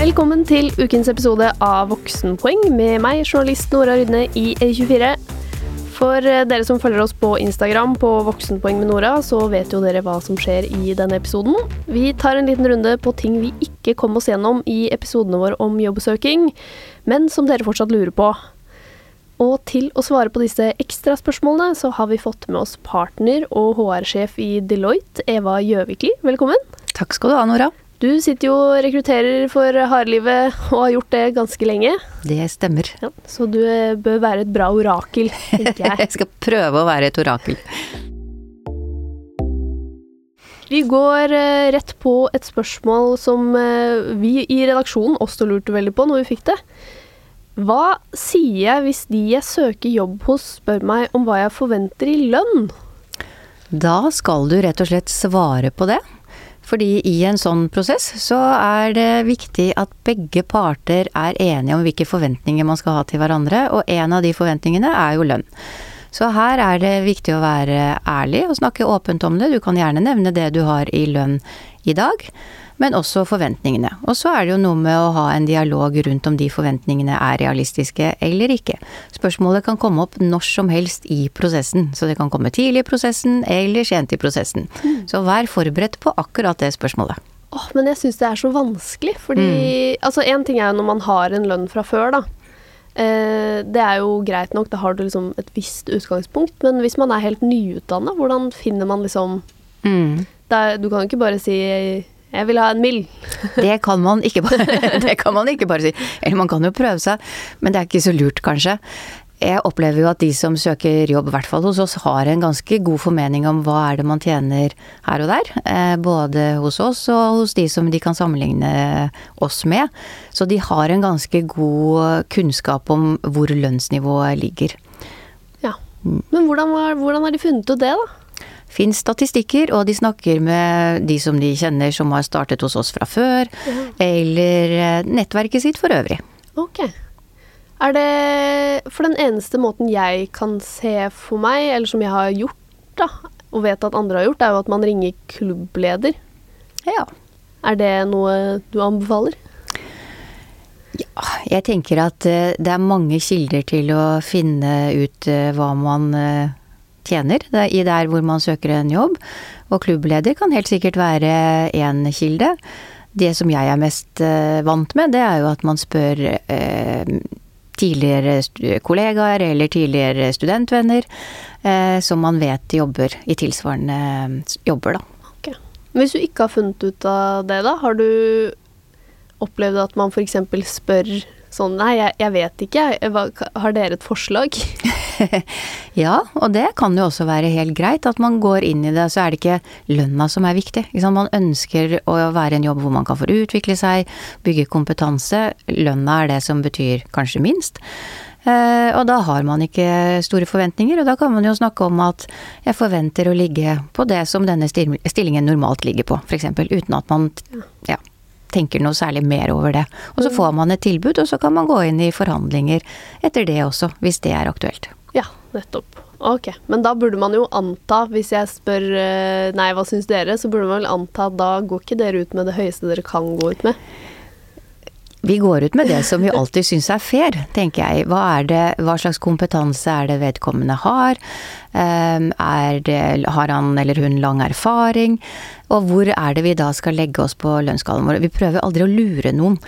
Velkommen til ukens episode av Voksenpoeng med meg, journalist Nora Rydne i E24. For eh, dere som følger oss på Instagram på Voksenpoeng med Nora, så vet jo dere hva som skjer i denne episoden. Vi tar en liten runde på ting vi ikke kom oss gjennom i episodene våre om jobbsøking, men som dere fortsatt lurer på. Og til å svare på disse ekstraspørsmålene, så har vi fått med oss partner og HR-sjef i Deloitte, Eva Gjøvikli. Velkommen. Takk skal du ha, Nora. Du sitter jo og rekrutterer for hardlivet og har gjort det ganske lenge. Det stemmer. Ja, så du eh, bør være et bra orakel, tenker jeg. jeg skal prøve å være et orakel. Vi går eh, rett på et spørsmål som eh, vi i redaksjonen også lurte veldig på når vi fikk det. Hva sier jeg hvis de jeg søker jobb hos spør meg om hva jeg forventer i lønn? Da skal du rett og slett svare på det. Fordi i en sånn prosess så er det viktig at begge parter er enige om hvilke forventninger man skal ha til hverandre, og en av de forventningene er jo lønn. Så her er det viktig å være ærlig og snakke åpent om det. Du kan gjerne nevne det du har i lønn i dag men også forventningene. Og så er det jo noe med å ha en dialog rundt om de forventningene er realistiske eller ikke. Spørsmålet kan komme opp når som helst i prosessen, så det kan komme tidlig i prosessen eller sent i prosessen. Mm. Så vær forberedt på akkurat det spørsmålet. Åh, men jeg syns det er så vanskelig, fordi mm. Altså, én ting er jo når man har en lønn fra før, da. Eh, det er jo greit nok, da har du liksom et visst utgangspunkt, men hvis man er helt nyutdanna, hvordan finner man liksom mm. er, Du kan jo ikke bare si jeg vil ha en mild. det, kan man ikke bare, det kan man ikke bare si. Eller man kan jo prøve seg, men det er ikke så lurt, kanskje. Jeg opplever jo at de som søker jobb, i hvert fall hos oss, har en ganske god formening om hva er det man tjener her og der. Eh, både hos oss og hos de som de kan sammenligne oss med. Så de har en ganske god kunnskap om hvor lønnsnivået ligger. Ja. Men hvordan, hvordan har de funnet ut det, da? Fins statistikker, og de snakker med de som de kjenner som har startet hos oss fra før, mm. eller eh, nettverket sitt for øvrig. Ok. Er det For den eneste måten jeg kan se for meg, eller som jeg har gjort, da, og vet at andre har gjort, er jo at man ringer klubbleder. Ja. Er det noe du anbefaler? Ja, jeg tenker at eh, det er mange kilder til å finne ut eh, hva man tjener i der hvor man søker en jobb. Og klubbleder kan helt sikkert være én kilde. Det som jeg er mest eh, vant med, det er jo at man spør eh, tidligere kollegaer eller tidligere studentvenner eh, som man vet jobber i tilsvarende jobber, da. Okay. Hvis du ikke har funnet ut av det, da, har du opplevd at man f.eks. spør sånn Nei, jeg, jeg vet ikke, har dere et forslag? ja, og det kan jo også være helt greit. At man går inn i det, så er det ikke lønna som er viktig. Man ønsker å være en jobb hvor man kan få utvikle seg, bygge kompetanse. Lønna er det som betyr kanskje minst. Uh, og da har man ikke store forventninger, og da kan man jo snakke om at jeg forventer å ligge på det som denne stillingen normalt ligger på, f.eks. Uten at man ja, tenker noe særlig mer over det. Og så mm. får man et tilbud, og så kan man gå inn i forhandlinger etter det også, hvis det er aktuelt. Ja, nettopp. Ok, men da burde man jo anta, hvis jeg spør eh, nei, hva syns dere, så burde man vel anta at da går ikke dere ut med det høyeste dere kan gå ut med? Vi går ut med det som vi alltid syns er fair, tenker jeg. Hva, det, hva, slags kompetanse er det vedkommende har? Ehm, det, har han eller hun lang erfaring? Og hvor er det vi da skal legge oss på lønnsskalaen vår? Vi prøver aldri å lure noen.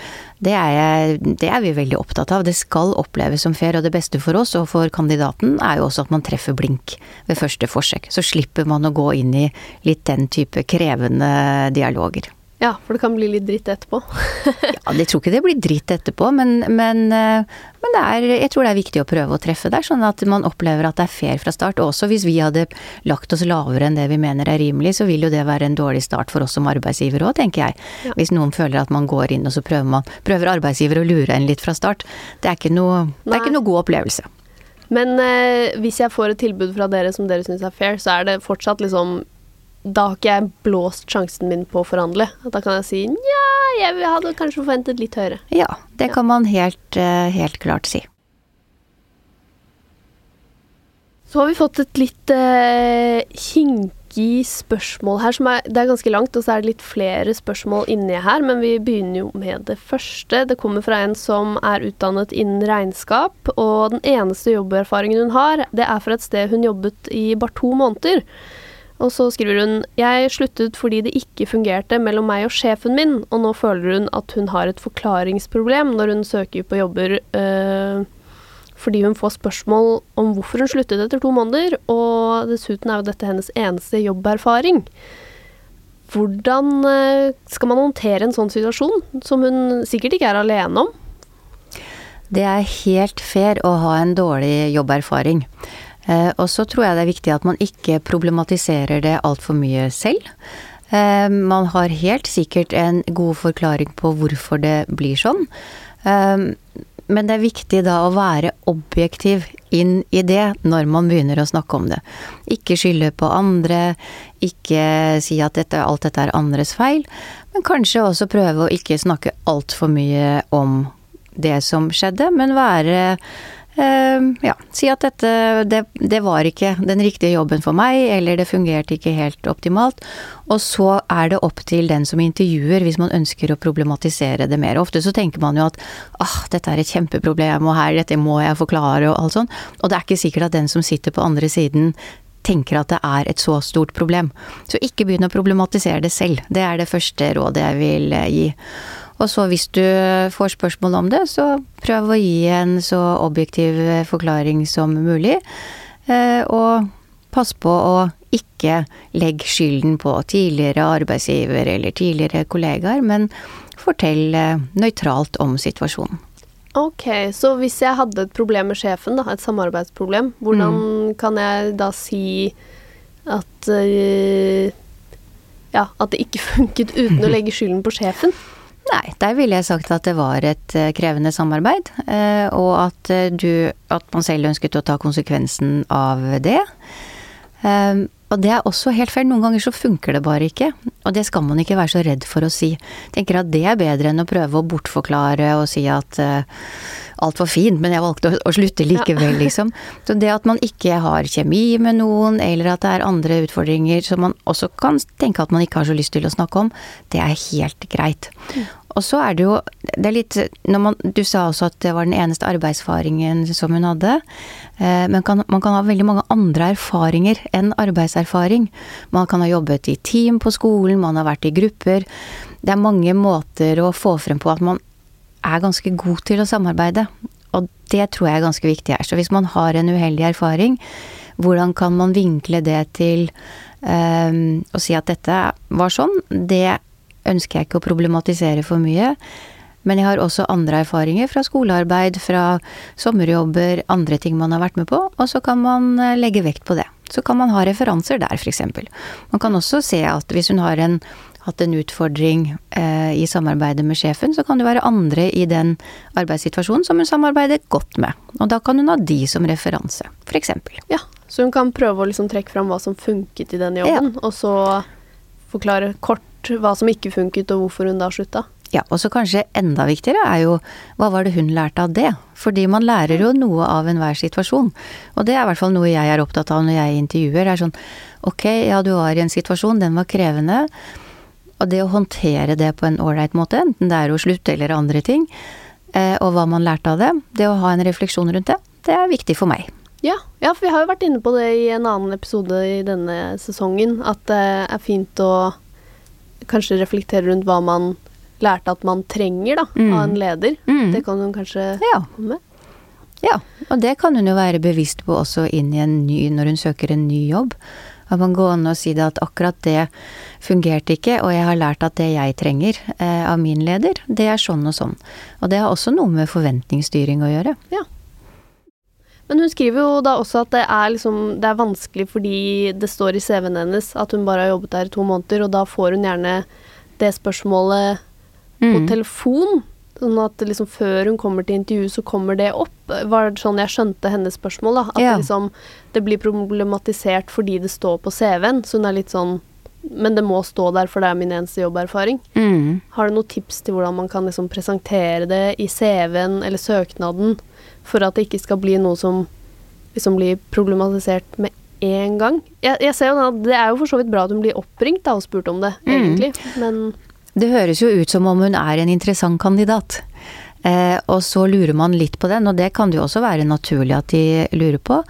Det er, det er, vi veldig opptatt av. Det skal oppleves som fair, og det beste for oss og for kandidaten er jo også at man treffer blink ved første forsøk. Så slipper man å gå inn i litt den type krevende dialoger. Ja, for det kan bli litt dritt etterpå. ja, jeg tror ikke det blir dritt etterpå, men, men, eh, men er, jeg tror det er viktig å prøve å treffe der, sånn at man opplever at det er fair fra start. Også hvis vi hadde lagt oss lavere enn det vi mener er rimelig, så vil jo det være en dårlig start for oss som arbeidsgiver òg, tenker jeg. Ja. Hvis noen føler at man går inn og så prøver man prøver arbeidsgiver å lure en litt fra start. Det er ikke noe, det er ikke noe god opplevelse. Men eh, hvis jeg får et tilbud fra dere som dere syns er fair, så er det fortsatt liksom da har ikke jeg blåst sjansen min på å forhandle. Da kan jeg si nja, jeg hadde kanskje forventet litt høyere. Ja, det kan man helt, eh, helt klart si. Så har vi fått et litt eh, kinkig spørsmål her. Som er, det er ganske langt, og så er det litt flere spørsmål inni her. Men vi begynner jo med det første. Det kommer fra en som er utdannet innen regnskap. Og den eneste jobberfaringen hun har, det er fra et sted hun jobbet i bare to måneder. Og så skriver hun Jeg sluttet fordi det ikke fungerte mellom meg og sjefen min, og nå føler hun at hun har et forklaringsproblem når hun søker på jobber. Øh, fordi hun får spørsmål om hvorfor hun sluttet etter to måneder, og dessuten er jo dette hennes eneste jobberfaring. Hvordan øh, skal man håndtere en sånn situasjon, som hun sikkert ikke er alene om? Det er helt fair å ha en dårlig jobberfaring. Eh, og så tror jeg det er viktig at man ikke problematiserer det altfor mye selv. Eh, man har helt sikkert en god forklaring på hvorfor det blir sånn. Eh, men det er viktig da å være objektiv inn i det når man begynner å snakke om det. Ikke skylde på andre, ikke si at dette, alt dette er andres feil, men kanskje også prøve å ikke snakke altfor mye om det som skjedde, men være ja, si at dette det, det, var ikke den riktige jobben for meg, eller det fungerte ikke helt optimalt. Og så er det opp til den som intervjuer, hvis man ønsker å problematisere det mer. Ofte så tenker man jo at ah, dette er et kjempeproblem, og her, dette må jeg forklare, og alt sånt. Og det er ikke sikkert at den som sitter på andre siden tenker at det er et så stort problem. Så ikke begynn å problematisere det selv. Det er det første rådet jeg vil eh, gi. Og så hvis du får spørsmål om det, så prøv å gi en så objektiv forklaring som mulig. Eh, og pass på å ikke legge skylden på tidligere arbeidsgiver eller tidligere kollegaer, men fortell nøytralt om situasjonen. Ok, så hvis jeg hadde et problem med sjefen, da, et samarbeidsproblem, hvordan mm. kan jeg da si at uh, ja, at det ikke funket uten å legge skylden på sjefen? Nei, der ville jeg sagt at det var et eh, krevende samarbeid, eh, og at, eh, du, at man selv ønsket å ta konsekvensen av det. Og det er også helt feil. Noen ganger så funker det bare ikke. Og det skal man ikke være så redd for å si. Tenker at det er bedre enn å prøve å bortforklare og si at alt var fint, men jeg valgte å, slutte likevel, ja. liksom. Så det at man ikke har kjemi med noen, eller at det er andre utfordringer som man også kan tenke at man ikke har så lyst til å snakke om, det er helt greit. Mm. Og så er det jo det er litt man, Du sa også at det var den eneste arbeidserfaringen som hun hadde. Eh, men kan, man kan ha veldig mange andre erfaringer enn arbeidserfaring. Man kan ha jobbet i team på skolen, man har vært i grupper. Det er mange måter å få frem på at man er ganske god til å samarbeide. Og det tror jeg er ganske viktig her. Så hvis man har en uheldig erfaring, hvordan kan man vinkle det til eh, å si at dette var sånn? Det ønsker jeg ikke å problematisere for mye. Men jeg har også andre erfaringer fra skolearbeid, fra sommerjobber, andre ting man har vært med på, og så kan man eh, legge vekt på det. Så kan man ha referanser der, f.eks. Man kan også se at hvis hun har en hatt en utfordring eh, i samarbeidet med sjefen, så kan det være andre i den arbeidssituasjonen som hun samarbeider godt med. Og da kan hun ha de som referanse, f.eks. Ja, så hun kan prøve å liksom trekke fram hva som funket i den jobben, ja. og så forklare kort hva som ikke funket, og hvorfor hun da slutta. Ja, og så kanskje enda viktigere er jo hva var det hun lærte av det? Fordi man lærer jo noe av enhver situasjon. Og det er i hvert fall noe jeg er opptatt av når jeg intervjuer. Det er sånn ok, ja du var i en situasjon, den var krevende. Og det å håndtere det på en ålreit måte, enten det er å slutte eller andre ting, eh, og hva man lærte av det, det å ha en refleksjon rundt det, det er viktig for meg. Ja, ja, for vi har jo vært inne på det i en annen episode i denne sesongen, at det er fint å kanskje reflektere rundt hva man lærte at man trenger da, mm. av en leder. Mm. Det kan hun kanskje ja. komme med? Ja, og det kan hun jo være bevisst på også inn i en ny, når hun søker en ny jobb. At man går an og si det at akkurat det fungerte ikke, og jeg har lært at det jeg trenger eh, av min leder, det er sånn og sånn. Og det har også noe med forventningsstyring å gjøre. Ja. Men hun skriver jo da også at det er, liksom, det er vanskelig fordi det står i CV-en hennes at hun bare har jobbet der i to måneder, og da får hun gjerne det spørsmålet på mm. telefon. Sånn at liksom før hun kommer til intervju, så kommer det opp. Var det sånn jeg skjønte hennes spørsmål, da. At ja. liksom, det blir problematisert fordi det står på CV-en. Så hun er litt sånn Men det må stå der, for det er min eneste jobberfaring. Mm. Har du noen tips til hvordan man kan liksom presentere det i CV-en eller søknaden, for at det ikke skal bli noe som liksom blir problematisert med en gang. Jeg, jeg ser jo da, Det er jo for så vidt bra at hun blir oppringt da, og spurt om det, Mm. egentlig, men Det høres jo ut som om hun er en interessant kandidat. Eh, og så lurer man litt på den, og det kan det jo også være naturlig at de lurer på.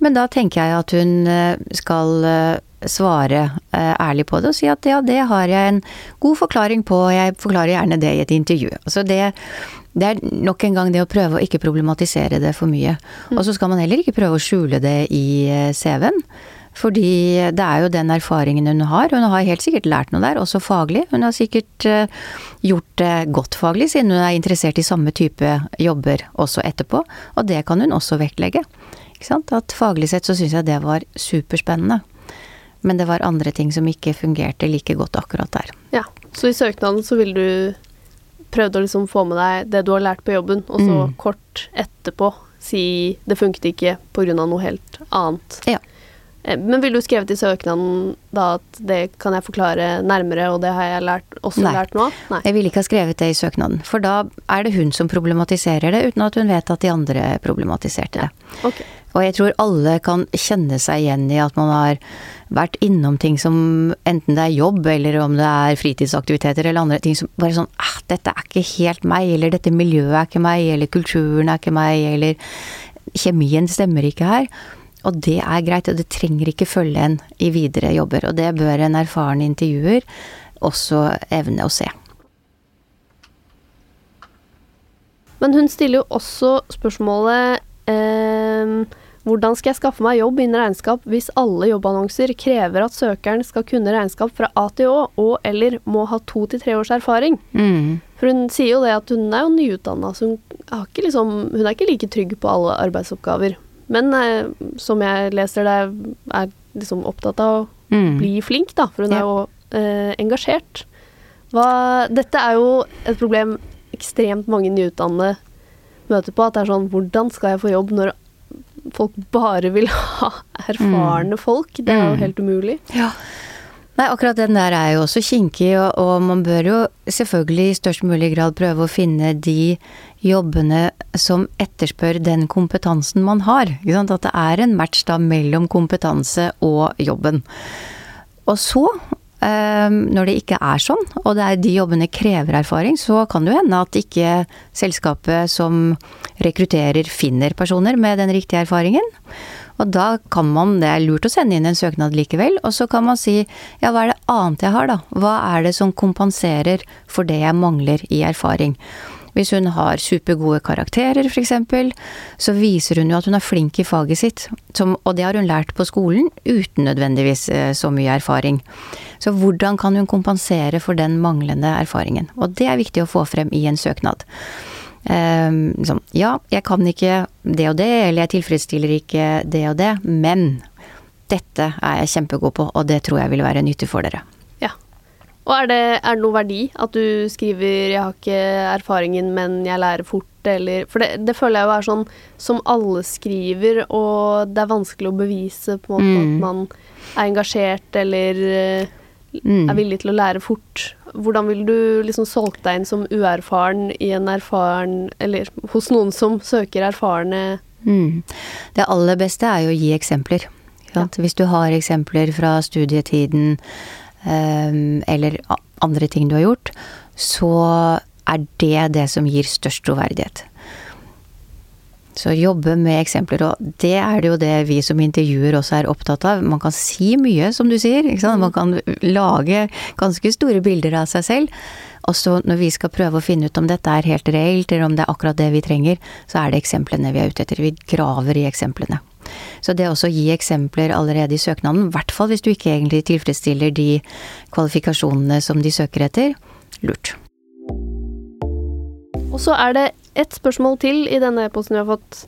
Men da tenker jeg at hun eh, skal eh, svare eh, ærlig på det og si at ja, det har jeg en god forklaring på, og jeg forklarer gjerne det i et intervju. Altså det, det er nok en gang det å prøve å ikke problematisere det for mye. Og så skal man heller ikke prøve å skjule det i eh, CV-en. Fordi det er jo den erfaringen hun har. Hun har helt sikkert lært noe der, også faglig. Hun har sikkert eh, gjort det godt faglig, siden hun er interessert i samme type jobber også etterpå. Og det kan hun også vektlegge. At faglig sett så syns jeg det var superspennende. Men det var andre ting som ikke fungerte like godt akkurat der. ja. Så i søknaden så vil du prøvd å liksom få med deg det du har lært på jobben, og så Mm. kort etterpå si det funket ikke pga. noe helt annet. Ja. Eh, Men ville du skrevet i søknaden da at det kan jeg forklare nærmere, og det har jeg lært, også Nei. lært nå? Nei. Jeg ville ikke ha skrevet det i søknaden, for da er det hun som problematiserer det, uten at hun vet at de andre problematiserte det. Ok. Og jeg tror alle kan kjenne seg igjen i at man har vært innom ting som enten det er jobb, eller om det er fritidsaktiviteter eller andre ting som bare sånn ah, dette er ikke helt meg, eller dette miljøet er ikke meg, eller kulturen er ikke meg, eller kjemien stemmer ikke her. Og det er greit, og det trenger ikke følge en i videre jobber. Og det bør en erfaren intervjuer også evne å se. Men hun stiller jo også spørsmålet ehm, hvordan skal jeg skaffe meg jobb innen regnskap hvis alle jobbannonser krever at søkeren skal kunne regnskap fra A til Å, og eller må ha to til tre års erfaring? Mm. For hun sier jo det at hun er jo nyutdanna, så hun, har ikke liksom, hun er ikke like trygg på alle arbeidsoppgaver. Men eh, som jeg leser det, er liksom opptatt av å Mm. bli flink, da, for hun er jo eh, engasjert. Hva, dette er jo et problem ekstremt mange nyutdannede møter på, at det er sånn Hvordan skal jeg få jobb når folk bare vil ha erfarne folk? Det er jo Mm. helt umulig. Ja. Nei, akkurat den der er jo også kinkig, og, og man bør jo selvfølgelig i størst mulig grad prøve å finne de jobbene som etterspør den kompetansen man har. At det er en match da mellom kompetanse og jobben. Og så, når det ikke er sånn, og det er de jobbene krever erfaring, så kan det jo hende at ikke selskapet som rekrutterer finner personer med den riktige erfaringen. Og da kan man, det er lurt å sende inn en søknad likevel, og så kan man si ja, hva er det annet jeg har da? Hva er det som kompenserer for det jeg mangler i erfaring? Hvis hun har supergode karakterer f.eks., så viser hun jo at hun er flink i faget sitt, som, og det har hun lært på skolen uten nødvendigvis eh, så mye erfaring. Så hvordan kan hun kompensere for den manglende erfaringen? Og det er viktig å få frem i en søknad. Eh, liksom, ja, jeg kan ikke det og det, eller jeg tilfredsstiller ikke det og det, men dette er jeg kjempegod på, og det tror jeg vil være nyttig for dere. Og er det, er det noe verdi at du skriver 'jeg har ikke erfaringen, men jeg lærer fort', eller For det, det føler jeg jo er sånn som alle skriver, og det er vanskelig å bevise på en måte Mm. at man er engasjert eller eh, Mm. er villig til å lære fort. Hvordan ville du liksom solgt deg inn som uerfaren i en erfaren Eller hos noen som søker erfarne Mm. Det aller beste er jo å gi eksempler. Ja. Hvis du har eksempler fra studietiden eller andre ting du har gjort, så er det det som gir størst troverdighet. Så jobbe med eksempler, og det er det jo det vi som intervjuer også er opptatt av. Man kan si mye, som du sier. Man kan lage ganske store bilder av seg selv. Og så når vi skal prøve å finne ut om dette er helt reelt, eller om det er akkurat det vi trenger, så er det eksemplene vi er ute etter. Vi graver i eksemplene. Så det også å gi eksempler allerede i søknaden, i hvert fall hvis du ikke egentlig tilfredsstiller de kvalifikasjonene som de søker etter, lurt. Og så er det ett spørsmål til i denne e-posten vi har fått.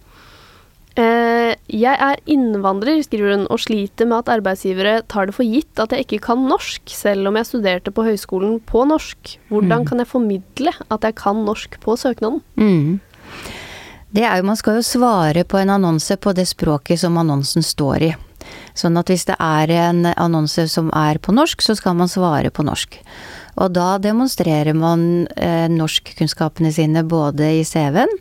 Eh, jeg er innvandrer, skriver hun, og sliter med at arbeidsgivere tar det for gitt at jeg ikke kan norsk, selv om jeg studerte på høyskolen på norsk. Hvordan Mm. kan jeg formidle at jeg kan norsk på søknaden? Mm. Det er jo, man skal jo svare på en annonse på det språket som annonsen står i. Sånn at hvis det er en annonse som er på norsk, så skal man svare på norsk. Og da demonstrerer man eh, norskkunnskapene sine både i CV-en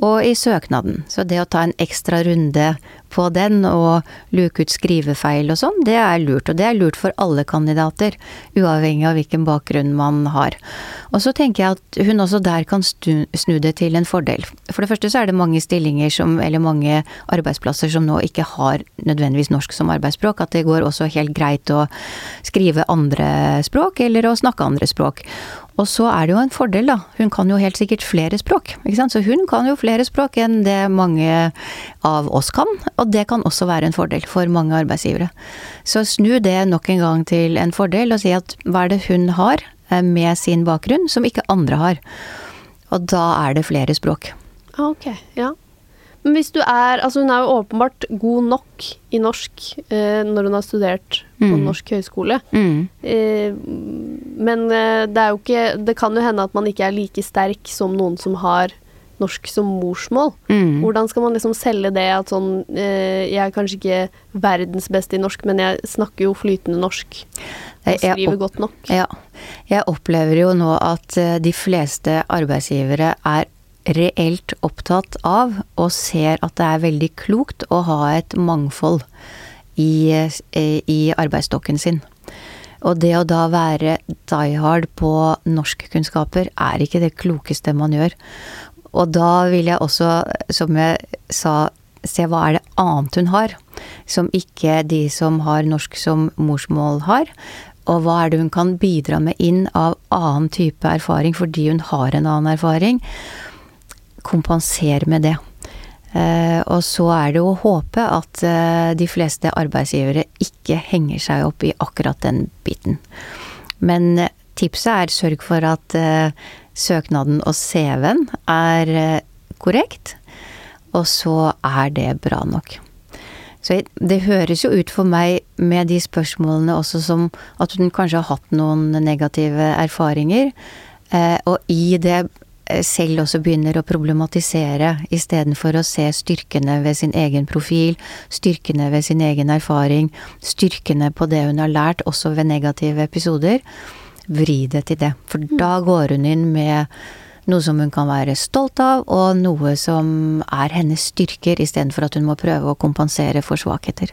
og i søknaden. Så det å ta en ekstra runde på den og luke ut skrivefeil og sånn, det er lurt. Og det er lurt for alle kandidater, uavhengig av hvilken bakgrunn man har. Og så tenker jeg at hun også der kan snu det til en fordel. For det første så er det mange stillinger som, eller mange arbeidsplasser som nå ikke har nødvendigvis norsk som arbeidsspråk. At det går også helt greit å skrive andre språk, eller å snakke andre språk. Og så er det jo en fordel, da. Hun kan jo helt sikkert flere språk. Ikke sant? Så hun kan jo flere språk enn det mange av oss kan. Og det kan også være en fordel for mange arbeidsgivere. Så snu det nok en gang til en fordel, og si at hva er det hun har eh, med sin bakgrunn som ikke andre har. Og da er det flere språk. Ok, ja. Men hvis du er Altså, hun er jo åpenbart god nok i norsk eh, når hun har studert på mm. norsk høyskole. Mm. Eh, men eh, det er jo ikke Det kan jo hende at man ikke er like sterk som noen som har norsk som morsmål. Mm. Hvordan skal man liksom selge det at sånn eh, Jeg er kanskje ikke verdens beste i norsk, men jeg snakker jo flytende norsk. Og skriver godt nok. Ja. Jeg opplever jo nå at eh, de fleste arbeidsgivere er reelt opptatt av, og ser at det er veldig klokt å ha et mangfold i, eh, i arbeidsstokken sin. Og det å da være die hard på norskkunnskaper er ikke det klokeste man gjør. Og da vil jeg også, som jeg sa, se hva er det annet hun har, som ikke de som har norsk som morsmål har. Og hva er det hun kan bidra med inn av annen type erfaring fordi hun har en annen erfaring kompensere med det. Eh, og så er det å håpe at eh, de fleste arbeidsgivere ikke henger seg opp i akkurat den biten. Men eh, tipset er sørg for at søknaden og CV-en er korrekt, og så er det bra nok. Så det høres jo ut for meg med de spørsmålene også som at hun kanskje har hatt noen negative erfaringer. Og i det selv også begynner å problematisere istedenfor å se styrkene ved sin egen profil, styrkene ved sin egen erfaring, styrkene på det hun har lært, også ved negative episoder. Vri det til det. For mm. da går hun inn med noe som hun kan være stolt av, og noe som er hennes styrker, istedenfor at hun må prøve å kompensere for svakheter.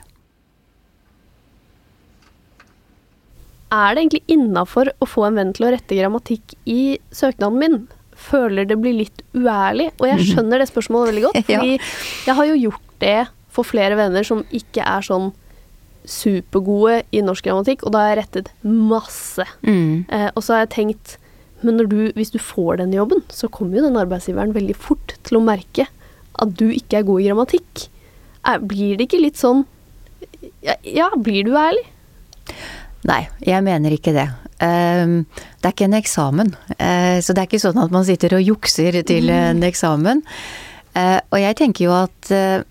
Er det egentlig innafor å få en venn til å rette grammatikk i søknaden min? Føler det blir litt uærlig. Og jeg skjønner det spørsmålet veldig godt, fordi ja. jeg har jo gjort det for flere venner som ikke er sånn supergode i norsk grammatikk, og da har jeg rettet masse. Mm. Eh, og så har jeg tenkt Men du, hvis du får den jobben, så kommer jo den arbeidsgiveren veldig fort til å merke at du ikke er god i grammatikk. Er, blir det ikke litt sånn ja, ja, blir du ærlig? Nei, jeg mener ikke det. Ehm, det er ikke en eksamen. Eh, så det er ikke sånn at man sitter og jukser til mm. en eksamen. Eh, og jeg tenker jo at eh,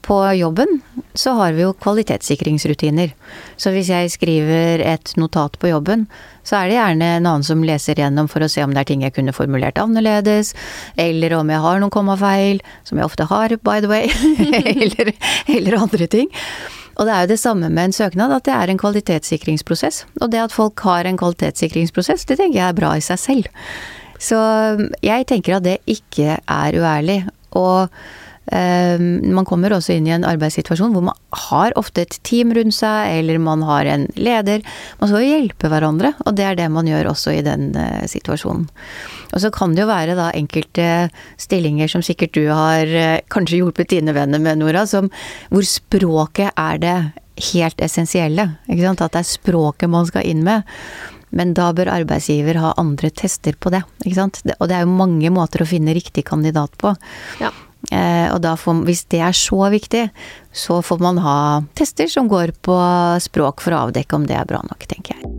på jobben så har vi jo kvalitetssikringsrutiner. Så hvis jeg skriver et notat på jobben, så er det gjerne en annen som leser gjennom for å se om det er ting jeg kunne formulert annerledes, eller om jeg har noen kommafeil, som jeg ofte har, by the way, eller, eller andre ting. Og det er jo det samme med en søknad, at det er en kvalitetssikringsprosess. Og det at folk har en kvalitetssikringsprosess, det tenker jeg er bra i seg selv. Så jeg tenker at det ikke er uærlig. Og man kommer også inn i en arbeidssituasjon hvor man har ofte et team rundt seg, eller man har en leder. Man skal jo hjelpe hverandre, og det er det man gjør også i den eh, situasjonen. Og så kan det jo være da enkelte stillinger som sikkert du har eh, kanskje hjulpet dine venner med, Nora, som, hvor språket er det helt essensielle. Ikke sant? At det er språket man skal inn med. Men da bør arbeidsgiver ha andre tester på det. Ikke sant? Og det er jo mange måter å finne riktig kandidat på. Ja. Eh, og da får, hvis det er så viktig, så får man ha tester som går på språk for å avdekke om det er bra nok, tenker jeg.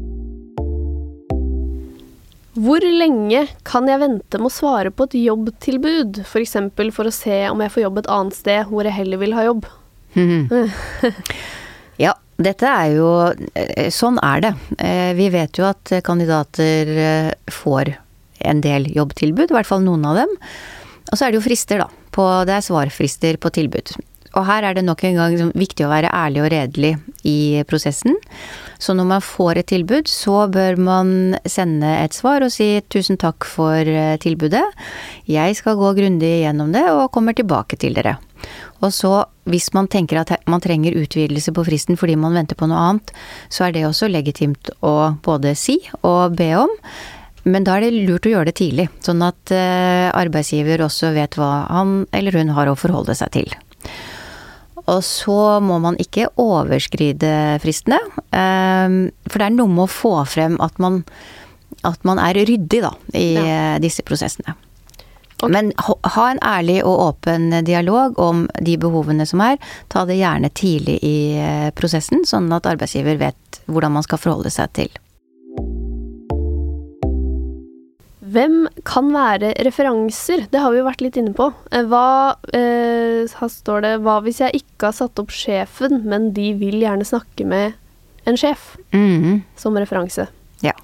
Hvor lenge kan jeg vente med å svare på et jobbtilbud, f.eks. For, for å se om jeg får jobb et annet sted hvor jeg heller vil ha jobb? ja, dette er jo eh, Sånn er det. Eh, vi vet jo at kandidater får en del jobbtilbud, i hvert fall noen av dem. Og så er det jo frister, da. På, det er svarfrister på tilbud. Og her er det nok en gang viktig å være ærlig og redelig i prosessen. Så når man får et tilbud, så bør man sende et svar og si tusen takk for eh, tilbudet. Jeg skal gå grundig gjennom det og kommer tilbake til dere. Og så, hvis man tenker at man trenger utvidelse på fristen fordi man venter på noe annet, så er det også legitimt å både si og be om. Men da er det lurt å gjøre det tidlig, sånn at eh, arbeidsgiver også vet hva han eller hun har å forholde seg til. Og så må man ikke overskride fristene. Ehm, for det er noe med å få frem at man, at man er ryddig, da, i ja. Eh, disse prosessene. Okay. Men ha en ærlig og åpen dialog om de behovene som er. Ta det gjerne tidlig i eh, prosessen, sånn at arbeidsgiver vet hvordan man skal forholde seg til. Hvem kan være referanser? Det har vi jo vært litt inne på. Eh, hva eh, Her står det Hva hvis jeg ikke har satt opp sjefen, men de vil gjerne snakke med en sjef mm. som referanse? Ja.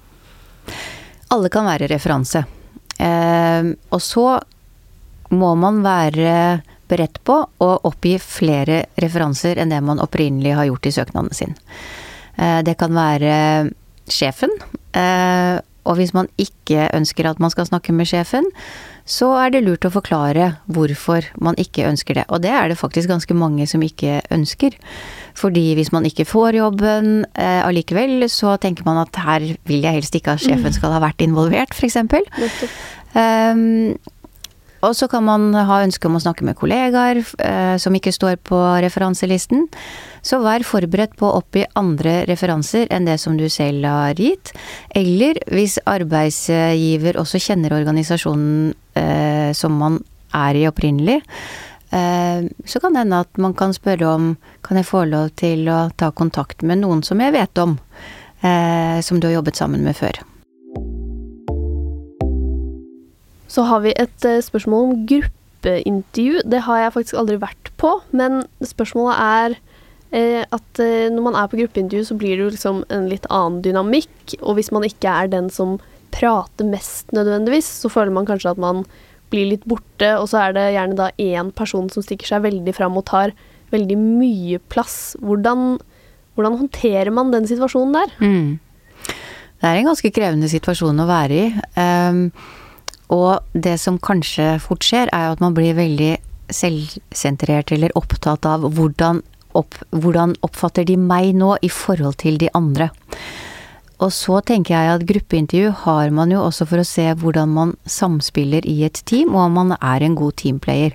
Alle kan være referanse. Eh, og så må man være beredt på å oppgi flere referanser enn det man opprinnelig har gjort i søknaden sin. Eh, det kan være sjefen. Eh, og hvis man ikke ønsker at man skal snakke med sjefen, så er det lurt å forklare hvorfor man ikke ønsker det. Og det er det faktisk ganske mange som ikke ønsker. Fordi hvis man ikke får jobben eh, allikevel, så tenker man at her vil jeg helst ikke at sjefen skal ha vært involvert, f.eks. Um, og så kan man ha ønske om å snakke med kollegaer eh, som ikke står på referanselisten. Så vær forberedt på å oppgi andre referanser enn det som du selv har gitt. Eller hvis arbeidsgiver også kjenner organisasjonen eh, som man er i opprinnelig, eh, så kan det hende at man kan spørre om kan jeg få lov til å ta kontakt med noen som jeg vet om, eh, som du har jobbet sammen med før. Så har vi et uh, spørsmål om gruppeintervju. Det har jeg faktisk aldri vært på, men spørsmålet er uh, at uh, når man er på gruppeintervju, så blir det jo liksom en litt annen dynamikk. Og hvis man ikke er den som prater mest nødvendigvis, så føler man kanskje at man blir litt borte, og så er det gjerne da én person som stikker seg veldig fram og tar veldig mye plass. Hvordan, hvordan håndterer man den situasjonen der? Mm. Det er en ganske krevende situasjon å være i. Um, og det som kanskje fort skjer, er at man blir veldig selvsentrert eller opptatt av hvordan, opp, hvordan oppfatter de meg nå i forhold til de andre. Og så tenker jeg at gruppeintervju har man jo også for å se hvordan man samspiller i et team, og om man er en god teamplayer.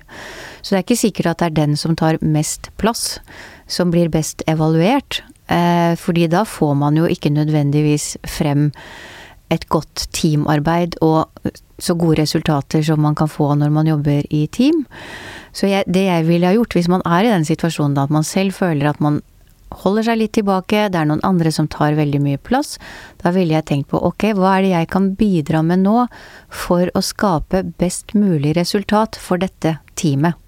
Så det er ikke sikkert at det er den som tar mest plass, som blir best evaluert. Eh, fordi da får man jo ikke nødvendigvis frem et godt teamarbeid og så gode resultater som man kan få når man jobber i team. Så jeg, det jeg ville ha gjort, hvis man er i den situasjonen da, at man selv føler at man holder seg litt tilbake, det er noen andre som tar veldig mye plass, da ville jeg tenkt på ok, hva er det jeg kan bidra med nå for å skape best mulig resultat for dette teamet?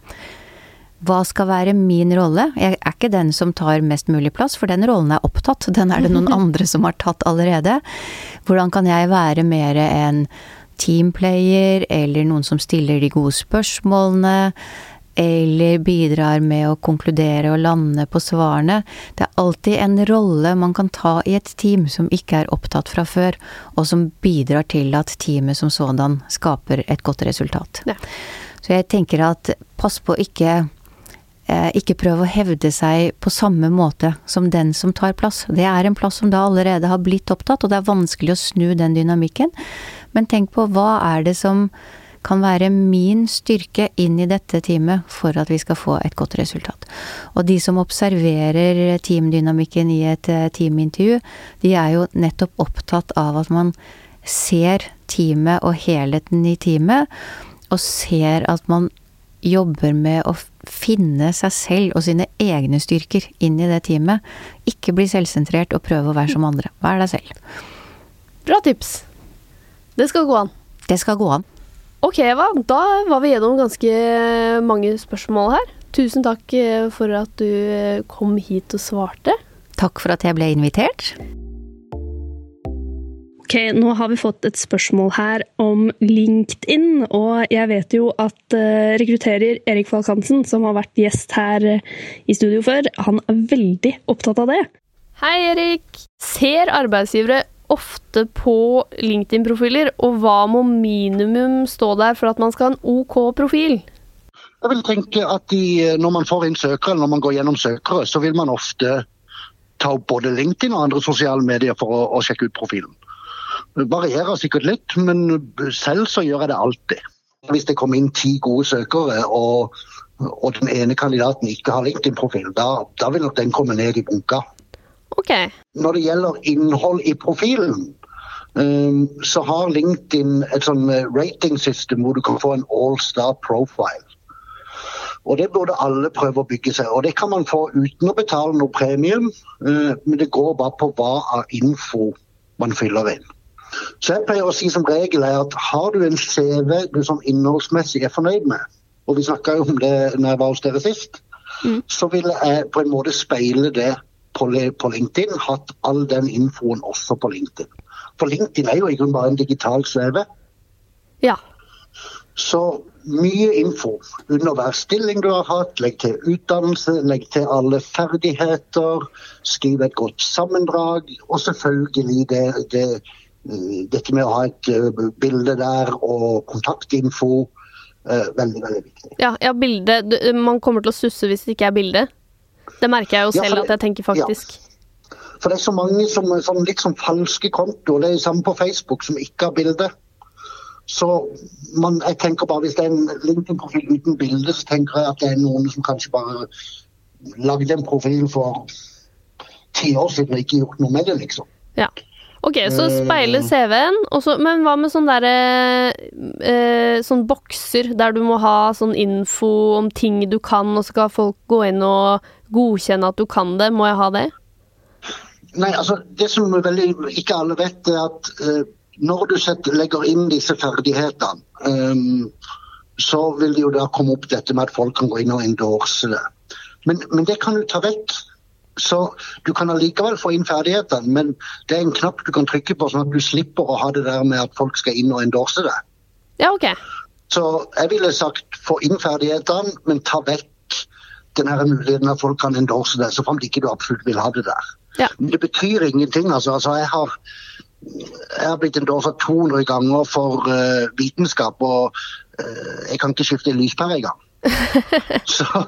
Hva skal være min rolle? Jeg er ikke den som tar mest mulig plass, for den rollen er opptatt. Den er det noen andre som har tatt allerede. Hvordan kan jeg være mer en teamplayer, eller noen som stiller de gode spørsmålene, eller bidrar med å konkludere og lande på svarene. Det er alltid en rolle man kan ta i et team som ikke er opptatt fra før, og som bidrar til at teamet som sådan skaper et godt resultat. Ja. Så jeg tenker at pass på ikke ikke prøve å hevde seg på samme måte som den som tar plass. Det er en plass som da allerede har blitt opptatt, og det er vanskelig å snu den dynamikken. Men tenk på hva er det som kan være min styrke inn i dette teamet for at vi skal få et godt resultat. Og de som observerer teamdynamikken i et eh, teamintervju, de er jo nettopp opptatt av at man ser teamet og helheten i teamet, og ser at man jobber med å finne seg selv og sine egne styrker inn i det teamet. Ikke bli selvsentrert og prøve å være som andre. Vær deg selv. Bra tips. Det skal gå an. Det skal gå an. Ok, Eva. Da var vi gjennom ganske mange spørsmål her. Tusen takk eh, for at du eh, kom hit og svarte. Takk for at jeg ble invitert. Ok, nå har vi fått et spørsmål her om LinkedIn, og jeg vet jo at uh, rekrutterer Erik Falk Hansen, som har vært gjest her i studio før, han er veldig opptatt av det. Hei, Erik. Ser arbeidsgivere ofte på LinkedIn-profiler, og hva må minimum stå der for at man skal ha en OK profil? Jeg vil tenke at de, Når man får inn søkere, eller når man går gjennom søkere, så vil man ofte ta opp både LinkedIn og andre sosiale medier for å, å sjekke ut profilen. Varierer sikkert litt, men selv så gjør jeg det alltid. Hvis det kommer inn ti gode søkere, og, og den ene kandidaten ikke har LinkedIn-profil, da, da vil nok den komme ned i bunka. Ok. Når det gjelder innhold i profilen, um, så har LinkedIn et sånn ratingsystem hvor du kan få en all-star profile. Og Det burde alle prøve å bygge seg. Og Det kan man få uten å betale noe premium, uh, men det går bare på hva av info man fyller inn. Så jeg pleier å si som regel er at har du en CV du som innholdsmessig er fornøyd med, og vi snakka jo om det når jeg var hos dere sist, mm. så vil jeg på en måte speile det på, på LinkedIn, hatt all den infoen også på LinkedIn. For LinkedIn er jo i grunnen bare en digital CV. Ja. Så mye info under hver stilling du har hatt. Legg til utdannelse, legg til alle ferdigheter. Skriv et godt sammendrag. Og selvfølgelig det, det, dette med å ha et eh, bilde der og kontaktinfo. Eh, veldig, veldig viktig. Ja, ja bilde. Man kommer til å susse hvis det ikke er bilde. Det merker jeg jo selv ja, det, at jeg tenker faktisk. Ja. For det er så mange som, sånn litt sånn falske kontoer. Det er samme på Facebook, som ikke har bilde. Så man, jeg tenker bare Hvis det er en LinkedIn-profil uten bilde, så tenker jeg at det er noen som kanskje bare lagde en profil for ti år siden og ikke gjort noe med det, liksom. Ja. Ok, så speile eh. CV-en. Men hva med sånne derre eh, Sånn bokser der du må ha sånn info om ting du kan, og så skal folk gå inn og godkjenne at du kan det. Må jeg ha det? Nei, altså Det som veldig, ikke alle vet, er at eh, når du setter, legger inn disse ferdighetene, eh, så vil det jo da komme opp dette med at folk kan gå inn og endorse det. Men, men det kan du ta vekk så du kan allikevel få inn ferdighetene, men det er en knapp du kan trykke på, sånn at du slipper å ha det der med at folk skal inn og endorse det. Ja, ok. Så jeg ville sagt få inn ferdighetene, men ta vekk den her muligheten at folk kan endorse det, så fremt ikke du absolutt vil ha det der. Ja. Men det betyr ingenting. altså. altså jeg har jeg har blitt endorsa 200 ganger for uh, vitenskap, og uh, jeg kan ikke skifte lyspære engang. så,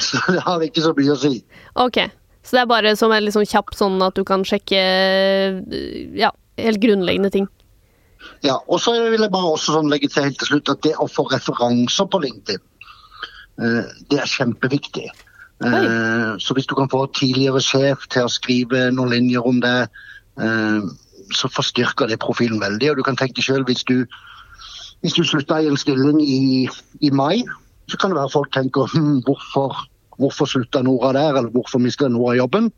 så det har ikke så mye å si. Ok, så det er bare som en liksom kjapp sånn at du kan sjekke ja, helt grunnleggende ting? Ja, og så vil jeg bare også sånn legge til helt til slutt at det å få referanser på LinkedIn, uh, det er kjempeviktig. Oi. så hvis du kan få tidligere sjef til å skrive noen linjer om det, uh, så forstyrker det profilen veldig. Og du kan tenke sjøl hvis du hvis du slutta i en stilling i, i mai, så kan det være folk tenker hm, hvorfor, hvorfor slutta Nora der, eller hvorfor mista Nora jobben?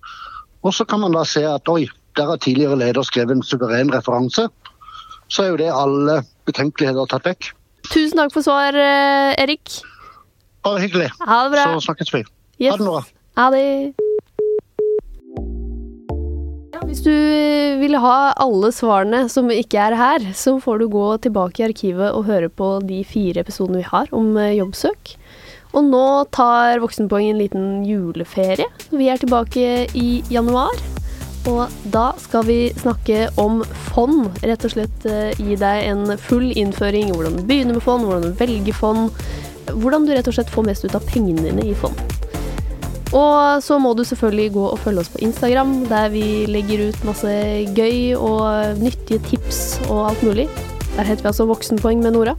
Og så kan man da se at oi, der har tidligere leder skrevet en suveren referanse. Så er jo det alle betenkeligheter tatt vekk. Tusen takk for svar, eh, Erik. Bare hyggelig. Ha det bra. Så snakkes vi. Yes. Ha det, Nora. Ha det. Hvis du vil ha alle svarene som ikke er her, så får du gå tilbake i arkivet og høre på de fire episodene vi har om eh, jobbsøk. Og nå tar Voksenpoeng en liten juleferie. Vi er tilbake i januar. Og da skal vi snakke om fond. Rett og slett eh, gi deg en full innføring i hvordan du begynner med fond, hvordan du velger fond. Hvordan du rett og slett får mest ut av pengene dine i fond. Og så må du selvfølgelig gå og følge oss på Instagram, der vi legger ut masse gøy og nyttige tips og alt mulig. Der heter vi altså Voksenpoeng med Nora.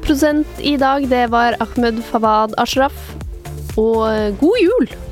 Produsent i dag, det var Ahmed Fawad Ashraf. Og god jul!